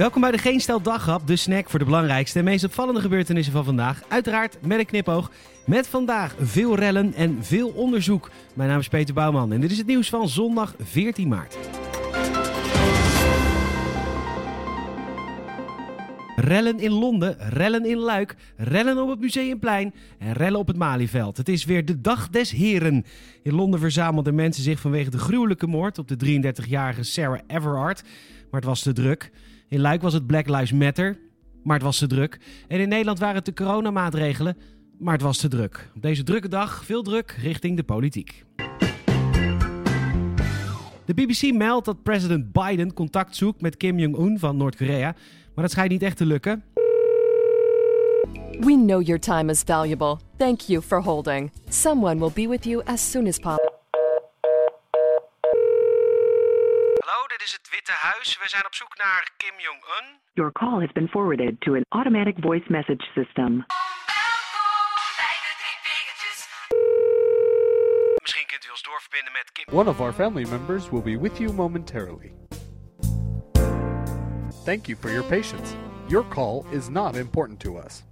Welkom bij de Geen Stel de snack voor de belangrijkste en meest opvallende gebeurtenissen van vandaag. Uiteraard met een knipoog. Met vandaag veel rellen en veel onderzoek. Mijn naam is Peter Bouwman en dit is het nieuws van zondag 14 maart. Rellen in Londen, rellen in Luik, rellen op het Museumplein en rellen op het Malieveld. Het is weer de dag des heren. In Londen verzamelden mensen zich vanwege de gruwelijke moord op de 33-jarige Sarah Everard. Maar het was te druk. In Luik was het Black Lives Matter, maar het was te druk. En in Nederland waren het de coronamaatregelen, maar het was te druk. Op deze drukke dag veel druk richting de politiek. De BBC meldt dat president Biden contact zoekt met Kim Jong-un van Noord-Korea, maar dat schijnt niet echt te lukken. We know your time is valuable. Thank you for holding. Someone will be with you as soon as possible. Dit is het Witte Huis. We zijn op zoek naar Kim Jong-un. Your call has been forwarded to an automatic voice message system. Misschien kunt u ons doorverbinden met Kim. One of our family members will be with you momentarily. Thank you for your patience. Your call is not important to us.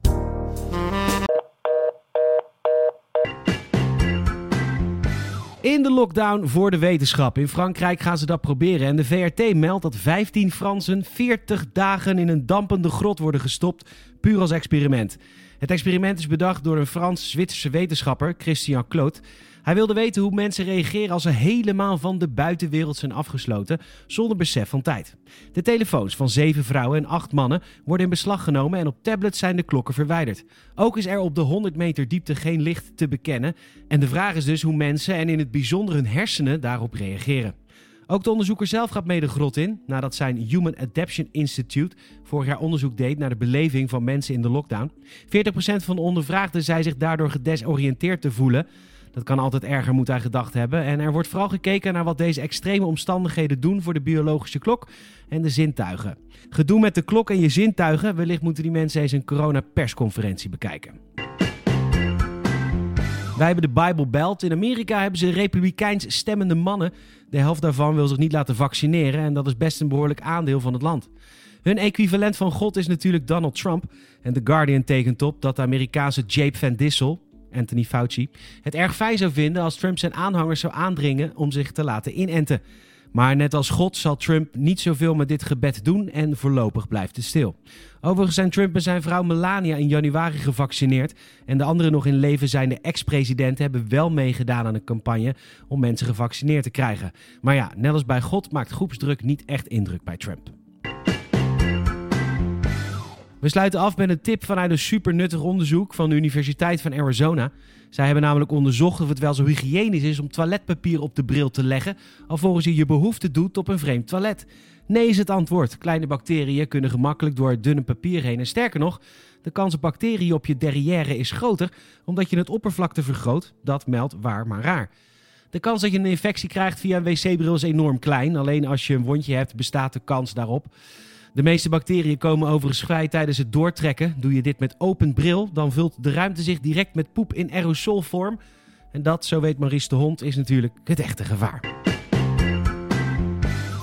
In de lockdown voor de wetenschap. In Frankrijk gaan ze dat proberen. En de VRT meldt dat 15 Fransen 40 dagen in een dampende grot worden gestopt. Puur als experiment. Het experiment is bedacht door een Frans-Zwitserse wetenschapper, Christian Claude. Hij wilde weten hoe mensen reageren als ze helemaal van de buitenwereld zijn afgesloten, zonder besef van tijd. De telefoons van zeven vrouwen en acht mannen worden in beslag genomen en op tablets zijn de klokken verwijderd. Ook is er op de 100 meter diepte geen licht te bekennen. En de vraag is dus hoe mensen en in het bijzonder hun hersenen daarop reageren. Ook de onderzoeker zelf gaat mee de grot in, nadat zijn Human Adaption Institute vorig jaar onderzoek deed naar de beleving van mensen in de lockdown. 40% van de ondervraagden zei zich daardoor gedesoriënteerd te voelen. Dat kan altijd erger, moet hij gedacht hebben. En er wordt vooral gekeken naar wat deze extreme omstandigheden doen voor de biologische klok en de zintuigen. Gedoe met de klok en je zintuigen, wellicht moeten die mensen eens een corona-persconferentie bekijken. Wij hebben de Bible Belt. In Amerika hebben ze republikeins stemmende mannen. De helft daarvan wil zich niet laten vaccineren en dat is best een behoorlijk aandeel van het land. Hun equivalent van God is natuurlijk Donald Trump. En The Guardian tekent op dat de Amerikaanse Jape Van Dissel, Anthony Fauci, het erg fijn zou vinden als Trump zijn aanhangers zou aandringen om zich te laten inenten. Maar net als God zal Trump niet zoveel met dit gebed doen en voorlopig blijft het stil. Overigens zijn Trump en zijn vrouw Melania in januari gevaccineerd. En de andere nog in leven zijnde ex-presidenten hebben wel meegedaan aan een campagne om mensen gevaccineerd te krijgen. Maar ja, net als bij God maakt groepsdruk niet echt indruk bij Trump. We sluiten af met een tip vanuit een super nuttig onderzoek van de Universiteit van Arizona. Zij hebben namelijk onderzocht of het wel zo hygiënisch is om toiletpapier op de bril te leggen, alvorens je je behoefte doet op een vreemd toilet. Nee is het antwoord. Kleine bacteriën kunnen gemakkelijk door het dunne papier heen. En sterker nog, de kans op bacteriën op je derrière is groter, omdat je het oppervlakte vergroot. Dat meldt waar maar raar. De kans dat je een infectie krijgt via een wc-bril is enorm klein. Alleen als je een wondje hebt, bestaat de kans daarop. De meeste bacteriën komen overigens vrij tijdens het doortrekken. Doe je dit met open bril, dan vult de ruimte zich direct met poep in aerosolvorm. En dat, zo weet Maurice de Hond, is natuurlijk het echte gevaar.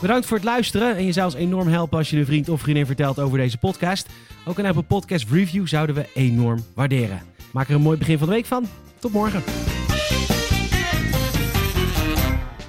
Bedankt voor het luisteren. En je zou ons enorm helpen als je een vriend of vriendin vertelt over deze podcast. Ook een Apple Podcast Review zouden we enorm waarderen. Maak er een mooi begin van de week van. Tot morgen.